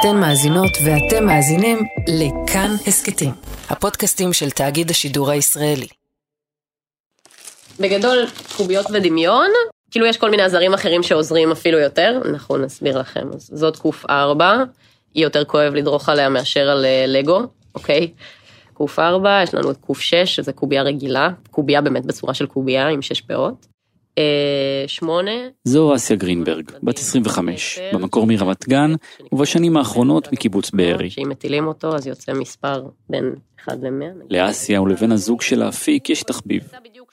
אתן מאזינות ואתם מאזינים לכאן הסכתים, הפודקאסטים של תאגיד השידור הישראלי. בגדול, קוביות ודמיון, כאילו יש כל מיני עזרים אחרים שעוזרים אפילו יותר, אנחנו נסביר לכם. זאת קוף 4, היא יותר כואב לדרוך עליה מאשר על אה, לגו, אוקיי? קוף 4, יש לנו את קוף 6, שזה קובייה רגילה, קובייה באמת בצורה של קובייה עם 6 פאות. אה, שמונה. זו אסיה גרינברג, בת 25, במקור מרמת גן, ובשנים האחרונות מקיבוץ בארי. שאם מטילים אותו אז יוצא מספר בין 1 ל-100. לאסיה ולבן הזוג שלה אפיק יש תחביב,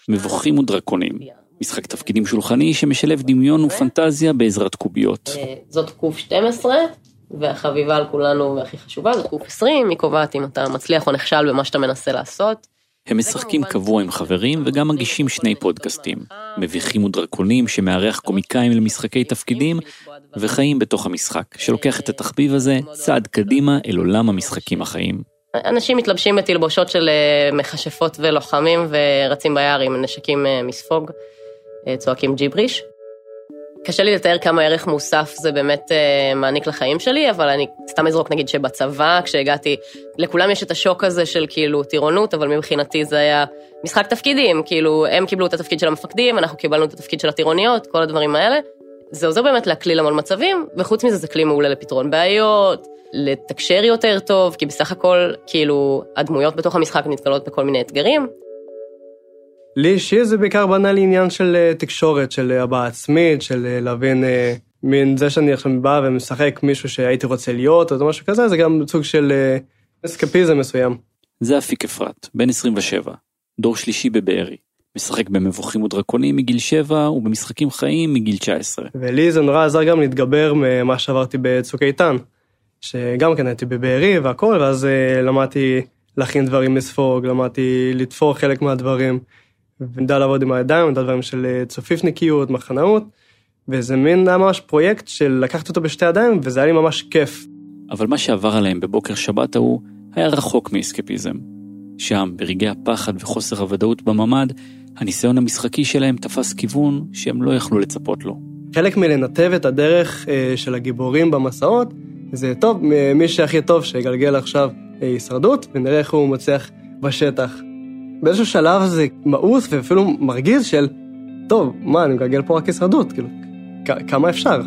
מבוכים ודרקונים. משחק תפקידים שולחני שמשלב דמיון ופנטזיה בעזרת קוביות. אה, זאת קוף 12, והחביבה על כולנו והכי חשובה זאת קוף 20, היא קובעת אם אתה מצליח או נכשל במה שאתה מנסה לעשות. הם משחקים קבוע עם חברים וגם מגישים שני פודקאסטים, מביכים ודרקונים שמארח קומיקאים למשחקי תפקידים, וחיים בתוך המשחק, שלוקח את התחביב הזה צעד קדימה אל עולם המשחקים החיים. אנשים מתלבשים בתלבושות של אה, מכשפות ולוחמים ורצים ביער עם נשקים אה, מספוג, אה, צועקים ג'יבריש. קשה לי לתאר כמה ערך מוסף זה באמת אה, מעניק לחיים שלי, אבל אני סתם אזרוק נגיד שבצבא, כשהגעתי, לכולם יש את השוק הזה של כאילו טירונות, אבל מבחינתי זה היה משחק תפקידים, כאילו הם קיבלו את התפקיד של המפקדים, אנחנו קיבלנו את התפקיד של הטירוניות, כל הדברים האלה. זה עוזר באמת להקליל המון מצבים, וחוץ מזה זה כלי מעולה לפתרון בעיות, לתקשר יותר טוב, כי בסך הכל, כאילו, הדמויות בתוך המשחק נתקלות בכל מיני אתגרים. לי אישי זה בעיקר בנה לי עניין של אה, תקשורת, של אה, הבעה עצמית, של אה, להבין, מין זה שאני עכשיו בא ומשחק מישהו שהייתי רוצה להיות, או משהו כזה, זה גם סוג של אסקפיזם מסוים. זה אפיק אפרת, בן 27, דור שלישי בבארי. משחק במבוכים ודרקונים מגיל 7 ובמשחקים חיים מגיל 19. ולי זה נורא עזר גם להתגבר ממה שעברתי בצוק איתן, שגם כן הייתי בבארי והכל, ואז למדתי להכין דברים לספוג, למדתי לתפור חלק מהדברים. ונדע לעבוד עם הידיים, נדע דברים של אה, צופיפניקיות, מחנאות, וזה מין היה ממש פרויקט של לקחת אותו בשתי ידיים, וזה היה לי ממש כיף. אבל מה שעבר עליהם בבוקר שבת ההוא, היה רחוק מאסקפיזם. שם, ברגעי הפחד וחוסר הוודאות בממ"ד, הניסיון המשחקי שלהם תפס כיוון שהם לא יכלו לצפות לו. חלק מלנתב את הדרך אה, של הגיבורים במסעות, זה טוב, מי שהכי טוב שיגלגל עכשיו אה, הישרדות, ונראה איך הוא מצליח בשטח. באיזשהו שלב זה מאוס ואפילו מרגיז של, טוב, מה, אני מגלגל פה רק הישרדות, כאילו, כמה אפשר?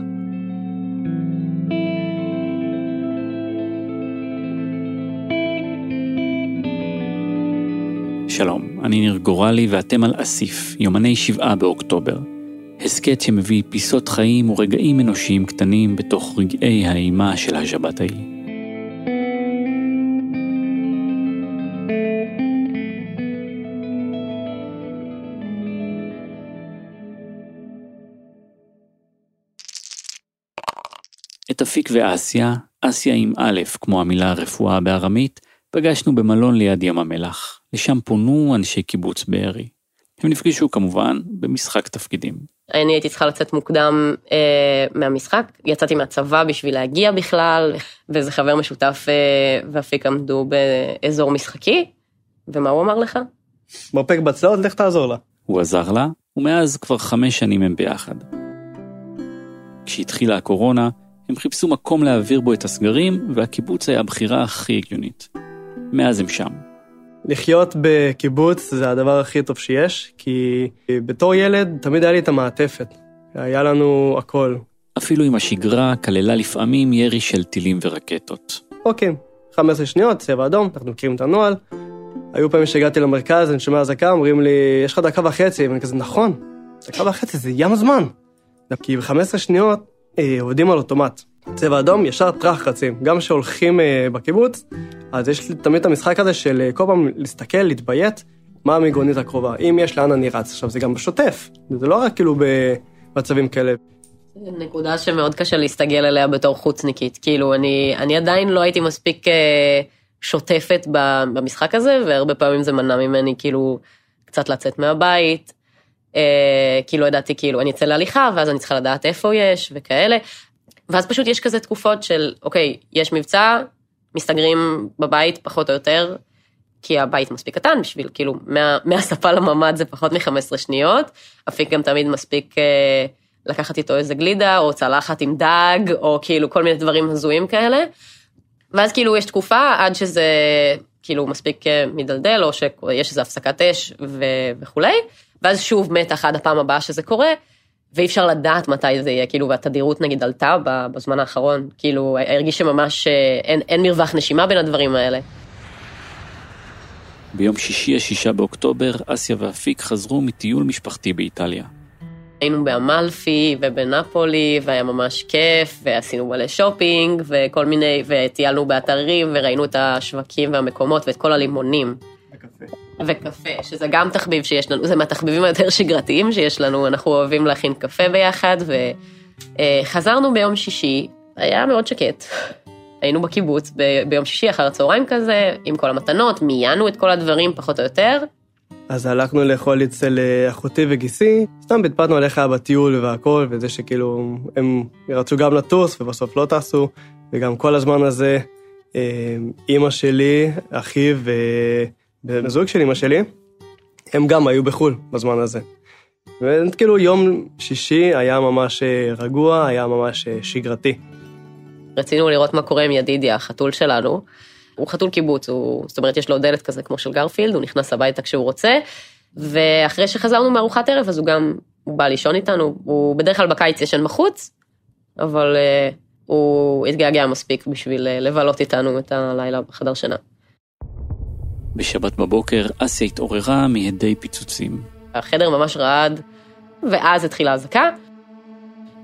שלום, אני ניר גורלי ואתם על אסיף, יומני שבעה באוקטובר. הסכת שמביא פיסות חיים ורגעים אנושיים קטנים בתוך רגעי האימה של השבת ההיא. אפיק ואסיה, אסיה עם א', כמו המילה רפואה בארמית, פגשנו במלון ליד ים המלח. לשם פונו אנשי קיבוץ בארי. הם נפגשו כמובן במשחק תפקידים. אני הייתי צריכה לצאת מוקדם אה, מהמשחק, יצאתי מהצבא בשביל להגיע בכלל, ואיזה חבר משותף אה, ואפיק עמדו באזור משחקי, ומה הוא אמר לך? מרפק בצלעות, לך תעזור לה. הוא עזר לה, ומאז כבר חמש שנים הם ביחד. כשהתחילה הקורונה, הם חיפשו מקום להעביר בו את הסגרים, והקיבוץ היה הבחירה הכי הגיונית. מאז הם שם. לחיות בקיבוץ זה הדבר הכי טוב שיש, כי בתור ילד תמיד היה לי את המעטפת. היה לנו הכל. אפילו אם השגרה כללה לפעמים ירי של טילים ורקטות. אוקיי, 15 שניות, צבע אדום, אנחנו מכירים את הנוהל. היו פעמים שהגעתי למרכז, אני שומע אזעקה, אומרים לי, יש לך דקה וחצי, ואני כזה, נכון, דקה וחצי זה ים הזמן. כי ב-15 שניות אה, עובדים על אוטומט. צבע אדום, ישר טראח רצים. גם כשהולכים אה, בקיבוץ, אז יש תמיד את המשחק הזה של אה, כל פעם להסתכל, להתביית, מה המיגונית הקרובה. אם יש לאן אני רץ. עכשיו, זה גם בשוטף, זה לא רק כאילו במצבים כאלה. נקודה שמאוד קשה להסתגל אליה בתור חוצניקית. כאילו, אני, אני עדיין לא הייתי מספיק אה, שוטפת במשחק הזה, והרבה פעמים זה מנע ממני כאילו קצת לצאת מהבית, אה, כי לא ידעתי, כאילו, אני אצא להליכה, ואז אני צריכה לדעת איפה יש, וכאלה. ואז פשוט יש כזה תקופות של, אוקיי, יש מבצע, מסתגרים בבית פחות או יותר, כי הבית מספיק קטן בשביל, כאילו, מה, מהספה לממ"ד זה פחות מ-15 שניות, אפיק גם תמיד מספיק אה, לקחת איתו איזה גלידה, או צלחת עם דג, או כאילו כל מיני דברים הזויים כאלה. ואז כאילו יש תקופה עד שזה כאילו מספיק אה, מדלדל, או שיש איזו הפסקת אש ו- וכולי, ואז שוב מתח עד הפעם הבאה שזה קורה, ואי אפשר לדעת מתי זה יהיה, כאילו, והתדירות נגיד עלתה בזמן האחרון, כאילו, הרגיש שממש אה, אין, אין מרווח נשימה בין הדברים האלה. ביום שישי השישה באוקטובר, אסיה ואפיק חזרו מטיול משפחתי באיטליה. היינו באמלפי ובנפולי, והיה ממש כיף, ועשינו מלא שופינג, וכל מיני, וטיילנו באתרים, וראינו את השווקים והמקומות, ואת כל הלימונים. וקפה. שזה גם תחביב שיש לנו, זה מהתחביבים היותר שגרתיים שיש לנו, אנחנו אוהבים להכין קפה ביחד, וחזרנו ביום שישי, היה מאוד שקט. היינו בקיבוץ ב- ביום שישי אחר הצהריים כזה, עם כל המתנות, מיינו את כל הדברים פחות או יותר. אז הלכנו לאכול אצל אה, אחותי וגיסי, סתם פטפטנו עליך בטיול והכל, וזה שכאילו הם רצו גם לטוס ובסוף לא טסו, וגם כל הזמן הזה, אה, אימא שלי, אחיו ובן זוג של אימא שלי, הם גם היו בחו"ל בזמן הזה. וכאילו יום שישי היה ממש אה, רגוע, היה ממש שגרתי. רצינו לראות מה קורה עם ידידיה, החתול שלנו. הוא חתול קיבוץ, הוא, זאת אומרת, יש לו דלת כזה כמו של גרפילד, הוא נכנס הביתה כשהוא רוצה, ואחרי שחזרנו מארוחת ערב, אז הוא גם, הוא בא לישון איתנו, הוא בדרך כלל בקיץ ישן בחוץ, אבל uh, הוא התגעגע מספיק בשביל uh, לבלות איתנו את הלילה בחדר שינה. בשבת בבוקר אסיה התעוררה מהדי פיצוצים. החדר ממש רעד, ואז התחילה אזעקה.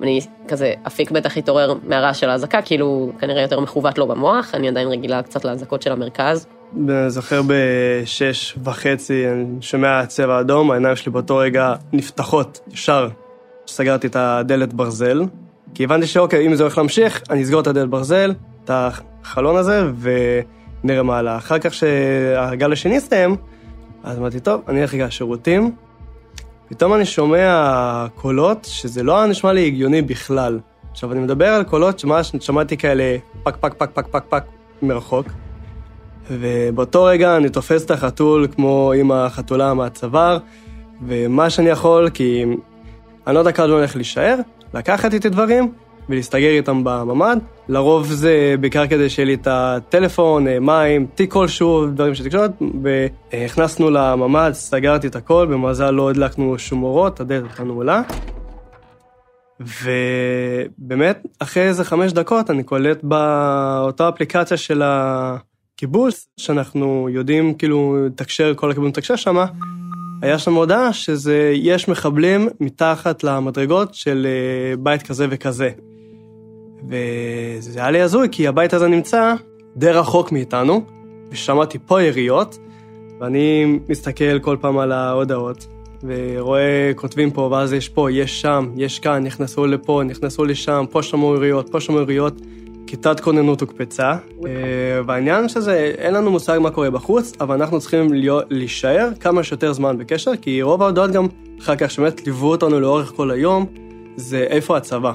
אני כזה, אפיק בטח התעורר מהרעש של האזעקה, כאילו כנראה יותר מכוות לו במוח, אני עדיין רגילה קצת לאזעקות של המרכז. אני זוכר בשש וחצי, אני שומע צבע אדום, העיניים שלי באותו רגע נפתחות ישר. סגרתי את הדלת ברזל, כי הבנתי שאוקיי, אם זה הולך להמשיך, אני אסגור את הדלת ברזל, את החלון הזה, ונראה מה הלאה. אחר כך שהגל השני הסתיים, אז אמרתי, טוב, אני אלך רגע לשירותים, פתאום אני שומע קולות שזה לא היה נשמע לי הגיוני בכלל. עכשיו, אני מדבר על קולות שממש שמעתי כאלה פק פק פק פק פק פק מרחוק, ובאותו רגע אני תופס את החתול כמו עם החתולה מהצוואר, ומה שאני יכול, כי אני לא יודע כמה זמן הולך להישאר, לקחת איתי דברים, ולהסתגר איתם בממ"ד. לרוב זה בעיקר כדי שיהיה לי את הטלפון, אה, מים, תיק כלשהו, דברים של תקשורת, והכנסנו לממ"ד, סגרתי את הכל, במזל לא הדלקנו שום אורות, הדלת הייתה נעולה. ובאמת, אחרי איזה חמש דקות אני קולט באותה אפליקציה של הקיבוץ, שאנחנו יודעים כאילו לתקשר, כל הכיוון לתקשר שמה, היה שם הודעה שזה, יש מחבלים מתחת למדרגות של אה, בית כזה וכזה. וזה היה לי הזוי, כי הבית הזה נמצא די רחוק מאיתנו, ושמעתי פה יריות, ואני מסתכל כל פעם על ההודעות, ורואה, כותבים פה, ואז יש פה, יש שם, יש כאן, נכנסו לפה, נכנסו לשם, פה שמעו יריות, פה שמעו יריות. כיתת כוננות הוקפצה, אה, והעניין שזה, אין לנו מושג מה קורה בחוץ, אבל אנחנו צריכים להישאר כמה שיותר זמן בקשר, כי רוב ההודעות גם, אחר כך שבאמת ליוו אותנו לאורך כל היום, זה איפה הצבא.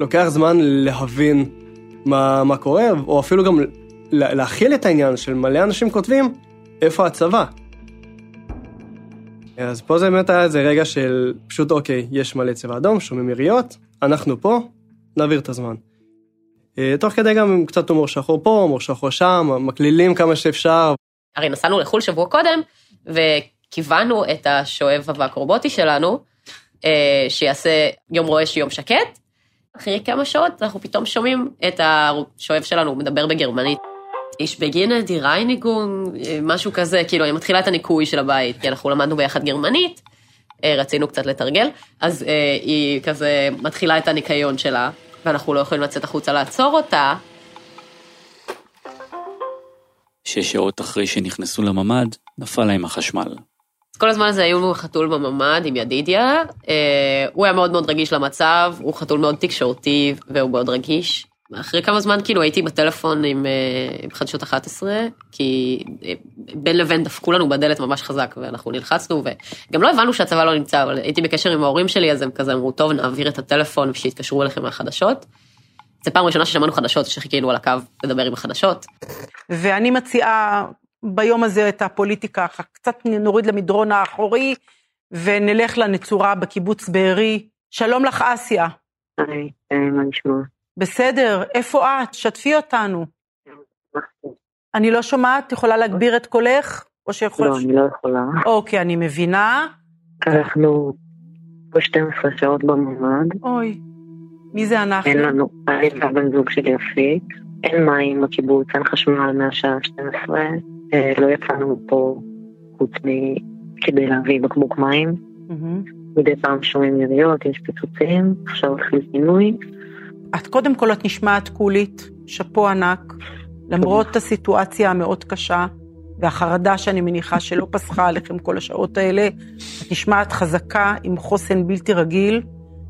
לוקח זמן להבין מה, מה קורה, או אפילו גם להכיל את העניין של מלא אנשים כותבים, איפה הצבא. אז פה זה באמת היה איזה רגע של פשוט אוקיי, יש מלא צבע אדום, שומעים יריות, אנחנו פה, נעביר את הזמן. אה, תוך כדי גם קצת הומור שחור פה, הומור שחור שם, מקלילים כמה שאפשר. הרי נסענו לחו"ל שבוע קודם, וכיוונו את השואב אבק רובוטי שלנו, אה, שיעשה יום רועש יום שקט. אחרי כמה שעות אנחנו פתאום שומעים את השואב שלנו מדבר בגרמנית. איש בגינה די רייניגונג, אה, משהו כזה, כאילו, היא מתחילה את הניקוי של הבית, כי אנחנו למדנו ביחד גרמנית, רצינו קצת לתרגל, אז היא כזה מתחילה את הניקיון שלה, ואנחנו לא יכולים לצאת החוצה לעצור אותה. שש שעות אחרי שנכנסו לממ"ד, נפל להם החשמל. כל הזמן הזה היו חתול בממ"ד עם ידידיה, אה, הוא היה מאוד מאוד רגיש למצב, הוא חתול מאוד תקשורתי והוא מאוד רגיש. אחרי כמה זמן כאילו הייתי בטלפון עם, אה, עם חדשות 11, כי אה, בין לבין דפקו לנו בדלת ממש חזק ואנחנו נלחצנו וגם לא הבנו שהצבא לא נמצא, אבל הייתי בקשר עם ההורים שלי אז הם כזה אמרו טוב נעביר את הטלפון ושיתקשרו אליכם מהחדשות. זו פעם ראשונה ששמענו חדשות שחיכינו על הקו לדבר עם החדשות. ואני מציעה ביום הזה את הפוליטיקה, קצת נוריד למדרון האחורי ונלך לנצורה בקיבוץ בארי. שלום לך, אסיה. היי, אה, מה נשמע? בסדר, איפה את? שתפי אותנו. אני לא שומעת, את יכולה להגביר את קולך? או שיכול... לא, אני לא יכולה. אוקיי, אני מבינה. אנחנו פה 12 שעות בממ"ד, אוי, מי זה אנחנו? אין לנו, אני והבן זוג שלי אפיק, אין מים בקיבוץ, אין חשמל מהשעה 12, אה, לא יצאנו פה חוץ מ... כדי להביא בקבוק מים. מדי פעם שומעים יריות, יש פיצוצים, עכשיו התחיל פינוי. את קודם כל, את נשמעת קולית, שאפו ענק, למרות הסיטואציה המאוד קשה והחרדה שאני מניחה שלא פסחה עליכם כל השעות האלה, את נשמעת חזקה עם חוסן בלתי רגיל,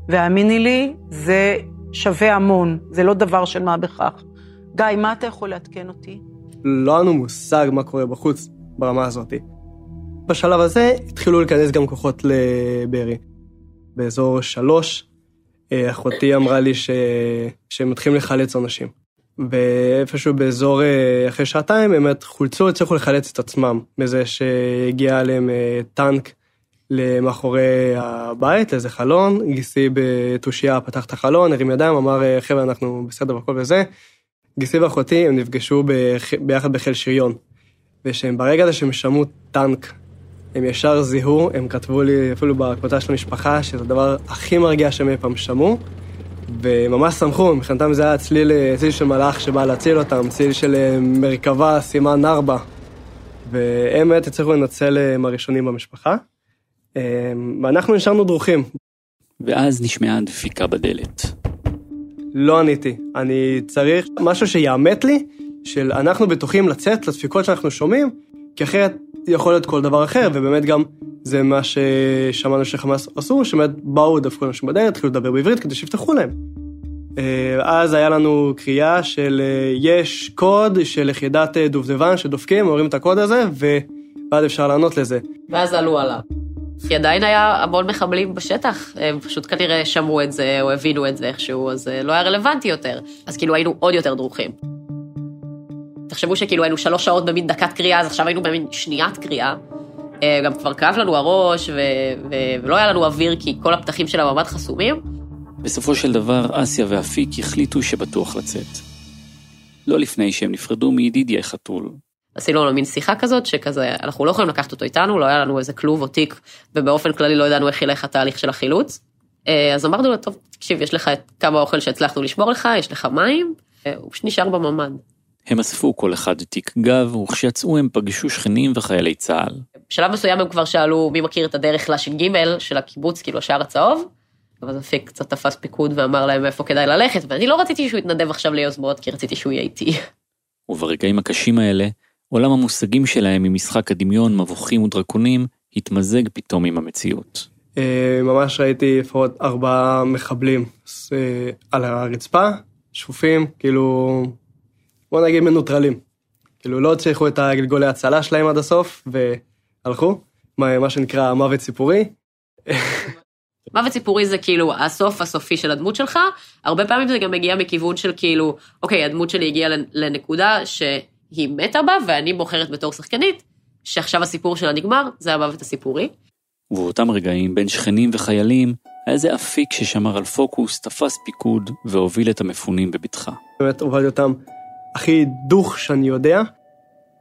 והאמיני לי, זה שווה המון, זה לא דבר של מה בכך. גיא, מה אתה יכול לעדכן אותי? לא היה לנו מושג מה קורה בחוץ ברמה הזאת. בשלב הזה התחילו להיכנס גם כוחות לבארי. באזור שלוש, אה, אחותי אמרה לי ש... שהם מתחילים לחלץ אנשים. ואיפשהו באזור, אה, אחרי שעתיים, הם חולצו, הצליחו לחלץ את עצמם, מזה שהגיע עליהם אה, טנק למאחורי הבית, לאיזה חלון, גיסי בתושייה פתח את החלון, הרים ידיים, אמר, "אה, חבר'ה, אנחנו בסדר והכל וזה. גיסי ואחותי, הם נפגשו. ביחד בחיל שריון. ושהם ברגע הזה שהם שמעו טנק, הם ישר זיהו, הם כתבו לי אפילו בקבוצה של המשפחה, שזה הדבר הכי מרגיע שהם אי פעם שמעו, וממש שמחו, מבחינתם זה היה צליל, צליל של מלאך שבא להציל אותם, צליל של אה, מרכבה, סימן ארבע. והם באמת הצליחו לנצל אה, הם הראשונים במשפחה. אה, ואנחנו נשארנו דרוכים. ואז נשמעה דפיקה בדלת. לא עניתי. אני צריך משהו שיאמת לי, של אנחנו בטוחים לצאת לדפיקות שאנחנו שומעים, כי אחרת יכול להיות כל דבר אחר, ובאמת גם זה מה ששמענו שחמאס עשו, שבאמת באו, דפקו אנשים בדלת, התחילו לדבר בעברית כדי שיפתחו להם. אה, אז היה לנו קריאה של אה, יש קוד של יחידת אה, דובדבן שדופקים, אומרים את הקוד הזה, ואז אפשר לענות לזה. ואז עלו עליו. כי עדיין היה המון מחבלים בשטח, הם פשוט כנראה שמעו את זה או הבינו את זה איכשהו, אז אה, לא היה רלוונטי יותר. אז כאילו היינו עוד יותר דרוכים. תחשבו שכאילו היינו שלוש שעות במין דקת קריאה, אז עכשיו היינו במין שניית קריאה. אה, גם כבר כאב לנו הראש, ו- ו- ולא היה לנו אוויר כי כל הפתחים של הממ"ד חסומים. בסופו של דבר, אסיה ואפיק החליטו שבטוח לצאת. לא לפני שהם נפרדו מידידיה חתול. עשינו לו מין שיחה כזאת, שכזה, אנחנו לא יכולים לקחת אותו איתנו, לא היה לנו איזה כלוב או תיק, ובאופן כללי לא ידענו איך ילך התהליך של החילוץ. אה, אז אמרנו לו, טוב, תקשיב, יש לך את כמה אוכל שהצלחנו לשמור לך, יש לך מים, אה, הוא נשאר בממ"ד. הם אספו כל אחד תיק גב, וכשיצאו הם פגשו שכנים וחיילי צה"ל. בשלב מסוים הם כבר שאלו מי מכיר את הדרך לש"ג של הקיבוץ, כאילו השער הצהוב, אבל אפיק קצת תפס פיקוד ואמר להם איפה כדאי ללכת, ואני לא רציתי שהוא יתנדב עכשיו ליוזמות, כי רציתי שהוא יהיה איתי. וברגעים הקשים האלה, עולם המושגים שלהם ממשחק הדמיון, מבוכים ודרקונים, התמזג פתאום עם המציאות. אה, ממש ראיתי לפחות ארבעה מחבלים אה, על הרצפה, שפופים, כאילו, בוא נגיד מנוטרלים. כאילו לא הצליחו את הגלגולי הצלה שלהם עד הסוף, והלכו, מה, מה שנקרא מוות סיפורי. מוות סיפורי זה כאילו הסוף הסופי של הדמות שלך, הרבה פעמים זה גם מגיע מכיוון של כאילו, אוקיי, הדמות שלי הגיעה לנקודה שהיא מתה בה, ואני בוחרת בתור שחקנית, שעכשיו הסיפור שלה נגמר, זה המוות הסיפורי. ובאותם רגעים, בין שכנים וחיילים, היה איזה אפיק ששמר על פוקוס, תפס פיקוד והוביל את המפונים בבטחה. באמת הובלתי אותם הכי דוך שאני יודע,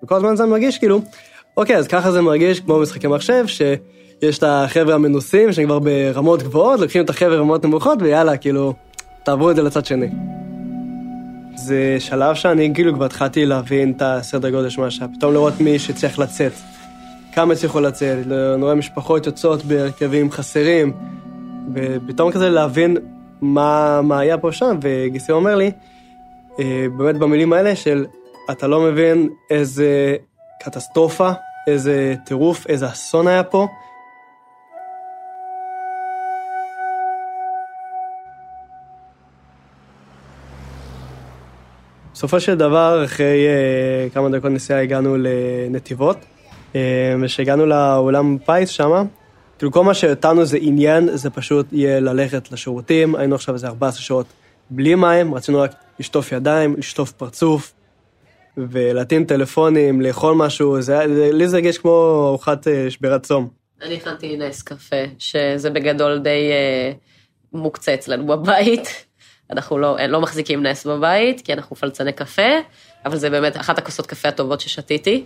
וכל הזמן זה מרגיש כאילו, אוקיי, אז ככה זה מרגיש כמו משחקי מחשב, שיש את החבר'ה המנוסים שהם כבר ברמות גבוהות, לוקחים את החבר'ה ברמות נמוכות, ויאללה, כאילו, תעברו את זה לצד שני. זה שלב שאני כאילו כבר התחלתי להבין את הסדר גודל של מה שהיה, פתאום לראות מי שצריך לצאת. כמה הצליחו לצאת, רואה משפחות יוצאות בהרכבים חסרים, ופתאום כזה להבין מה, מה היה פה שם, וגיסי אומר לי, אה, באמת במילים האלה של אתה לא מבין איזה קטסטרופה, איזה טירוף, איזה אסון היה פה. בסופו של דבר, אחרי uh, כמה דקות נסיעה הגענו לנתיבות, uh, וכשהגענו לאולם פיס שמה, כאילו כל מה שאותנו זה עניין, זה פשוט יהיה ללכת לשירותים, היינו עכשיו איזה 14 שעות בלי מים, רצינו רק לשטוף ידיים, לשטוף פרצוף, ולהטעין טלפונים, לאכול משהו, זה, זה, לי זה הרגיש כמו ארוחת uh, שבירת צום. אני הכנתי נס קפה, שזה בגדול די אה, מוקצה אצלנו בבית. אנחנו לא, לא מחזיקים נס בבית, כי אנחנו פלצני קפה, אבל זה באמת אחת הכוסות קפה הטובות ששתיתי.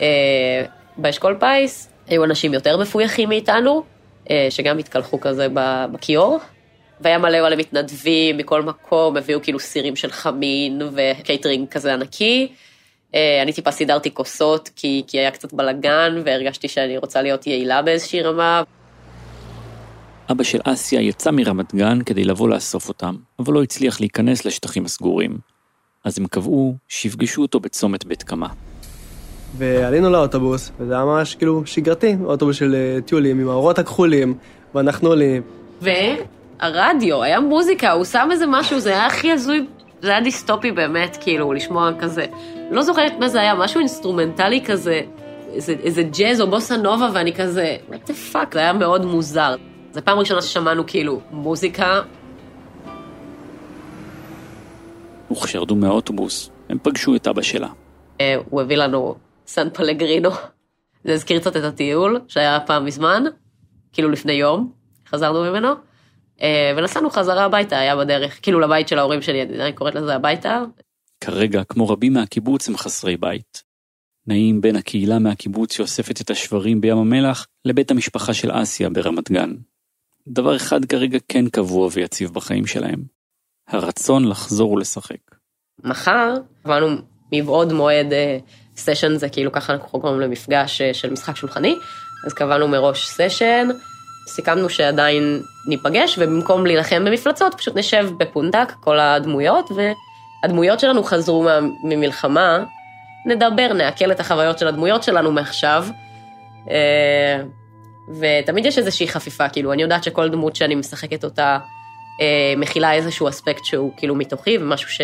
אה, באשכול פיס היו אנשים יותר מפויחים מאיתנו, אה, שגם התקלחו כזה בכיור, והיה מלא מלא מתנדבים מכל מקום, הביאו כאילו סירים של חמין וקייטרינג כזה ענקי. אה, אני טיפה סידרתי כוסות, כי, כי היה קצת בלאגן, והרגשתי שאני רוצה להיות יעילה באיזושהי רמה. אבא של אסיה יצא מרמת גן כדי לבוא לאסוף אותם, אבל לא הצליח להיכנס לשטחים הסגורים. אז הם קבעו שיפגשו אותו בצומת בית קמה. ועלינו לאוטובוס, וזה היה ממש כאילו שגרתי, אוטובוס של אה, טיולים עם האורות הכחולים, ואנחנו עולים. והרדיו, היה מוזיקה, הוא שם איזה משהו, זה היה הכי הזוי, זה היה דיסטופי באמת, כאילו, לשמוע כזה. לא זוכרת מה זה היה, משהו אינסטרומנטלי כזה, איזה, איזה ג'אז או בוסה נובה, ואני כזה, what the fuck, זה היה מאוד מוזר. זו פעם ראשונה ששמענו כאילו מוזיקה. וכשירדו מהאוטובוס, הם פגשו את אבא שלה. אה, הוא הביא לנו סן פלגרינו. זה הזכיר קצת את הטיול שהיה פעם מזמן, כאילו לפני יום, חזרנו ממנו, אה, ונסענו חזרה הביתה, היה בדרך, כאילו לבית של ההורים שלי, אני קוראת לזה הביתה. כרגע, כמו רבים מהקיבוץ, הם חסרי בית. נעים בין הקהילה מהקיבוץ שאוספת את השברים בים המלח לבית המשפחה של אסיה ברמת גן. דבר אחד כרגע כן קבוע ויציב בחיים שלהם, הרצון לחזור ולשחק. מחר קבענו מבעוד מועד סשן, אה, זה כאילו ככה אנחנו קוראים למפגש אה, של משחק שולחני, אז קבענו מראש סשן, סיכמנו שעדיין ניפגש, ובמקום להילחם במפלצות, פשוט נשב בפונדק, כל הדמויות, והדמויות שלנו חזרו ממלחמה, נדבר, נעכל את החוויות של הדמויות שלנו מעכשיו. אה, ותמיד יש איזושהי חפיפה, כאילו, אני יודעת שכל דמות שאני משחקת אותה אה, מכילה איזשהו אספקט שהוא כאילו מתוכי ומשהו ש,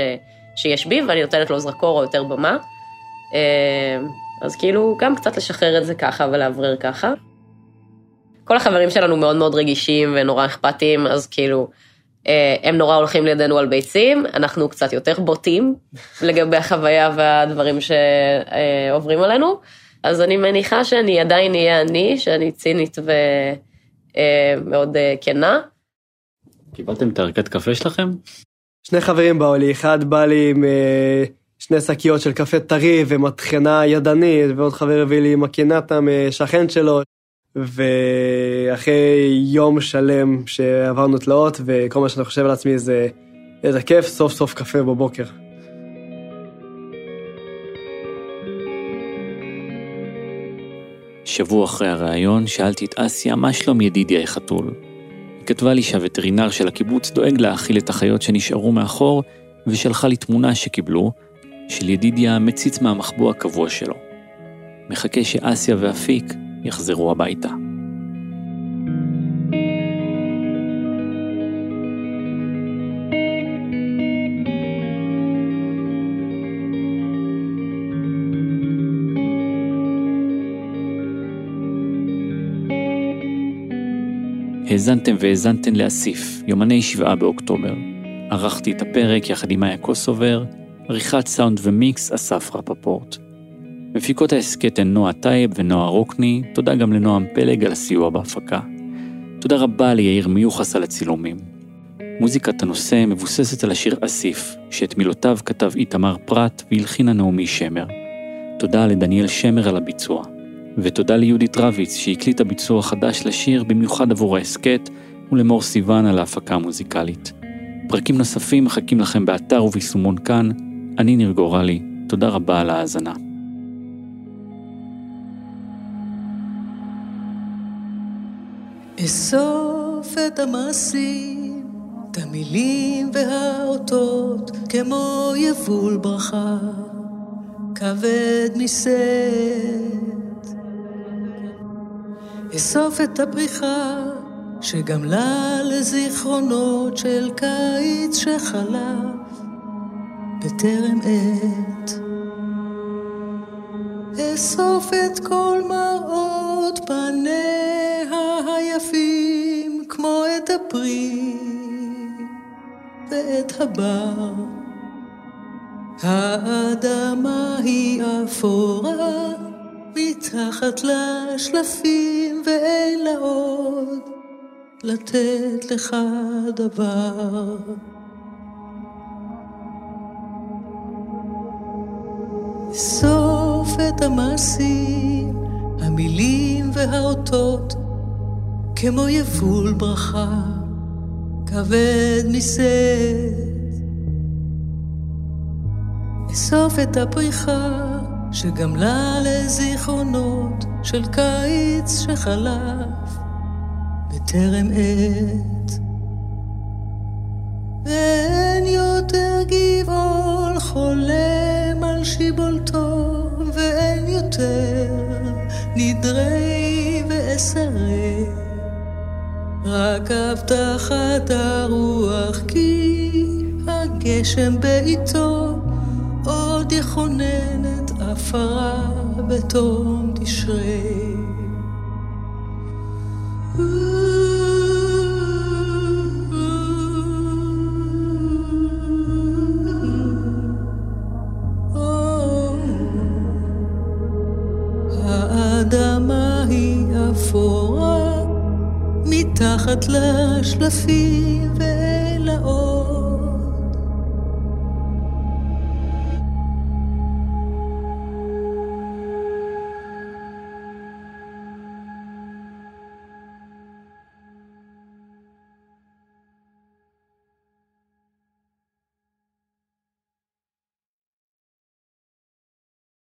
שיש בי, ואני נותנת לו זרקור או יותר במה. אה, אז כאילו, גם קצת לשחרר את זה ככה ולאוורר ככה. כל החברים שלנו מאוד מאוד רגישים ונורא אכפתיים, אז כאילו, אה, הם נורא הולכים לידינו על ביצים, אנחנו קצת יותר בוטים לגבי החוויה והדברים שעוברים עלינו. אז אני מניחה שאני עדיין אהיה אני, שאני צינית ומאוד אה, כנה. קיבלתם את הערכת קפה שלכם? שני חברים באו לי, אחד בא לי עם אה, שני שקיות של קפה טרי ומטחנה ידנית, ועוד חבר הביא לי מקינטה משכן שלו. ואחרי יום שלם שעברנו תלאות, וכל מה שאני חושב על עצמי זה איזה כיף, סוף סוף קפה בבוקר. שבוע אחרי הראיון שאלתי את אסיה מה שלום ידידיה החתול. היא כתבה לי שהווטרינר של הקיבוץ דואג להאכיל את החיות שנשארו מאחור, ושלחה לי תמונה שקיבלו, של ידידיה מציץ מהמחבוא הקבוע שלו. מחכה שאסיה ואפיק יחזרו הביתה. האזנתם והאזנתן לאסיף, יומני שבעה באוקטובר. ערכתי את הפרק יחד עם מאיה קוסובר, עריכת סאונד ומיקס אסף רפפורט. מפיקות ההסכת הן נועה טייב ונועה רוקני, תודה גם לנועם פלג על הסיוע בהפקה. תודה רבה ליאיר מיוחס על הצילומים. מוזיקת הנושא מבוססת על השיר אסיף, שאת מילותיו כתב איתמר פרת והלחינה נעמי שמר. תודה לדניאל שמר על הביצוע. ותודה ליהודית רביץ שהקליטה ביצוע חדש לשיר במיוחד עבור ההסכת, ולמור סיוון על ההפקה המוזיקלית. פרקים נוספים מחכים לכם באתר וביישומון כאן. אני ניר גורלי, תודה רבה על ההאזנה. אסוף את המעשים, את המילים והאותות, כמו יבול ברכה, כבד משאת. אסוף את הפריחה שגמלה לזיכרונות של קיץ שחלף בטרם עת. אסוף את כל מראות פניה היפים כמו את הפרי ואת הבר. האדמה היא אפורה מתחת לשלפים ואין לה עוד לתת לך דבר. סוף את המעשים, המילים והאותות, כמו יבול ברכה, כבד מסד. אסוף את הפריחה שגמלה לזיכרונות של קיץ שחלף בטרם עת. ואין יותר גבעול חולם על שיבולתו, ואין יותר נדרי ואסרי, רק הבטחת הרוח כי הגשם בעיתו עוד יכונן את עפרה בתום תשרי. האדמה היא אפורה מתחת לשלפים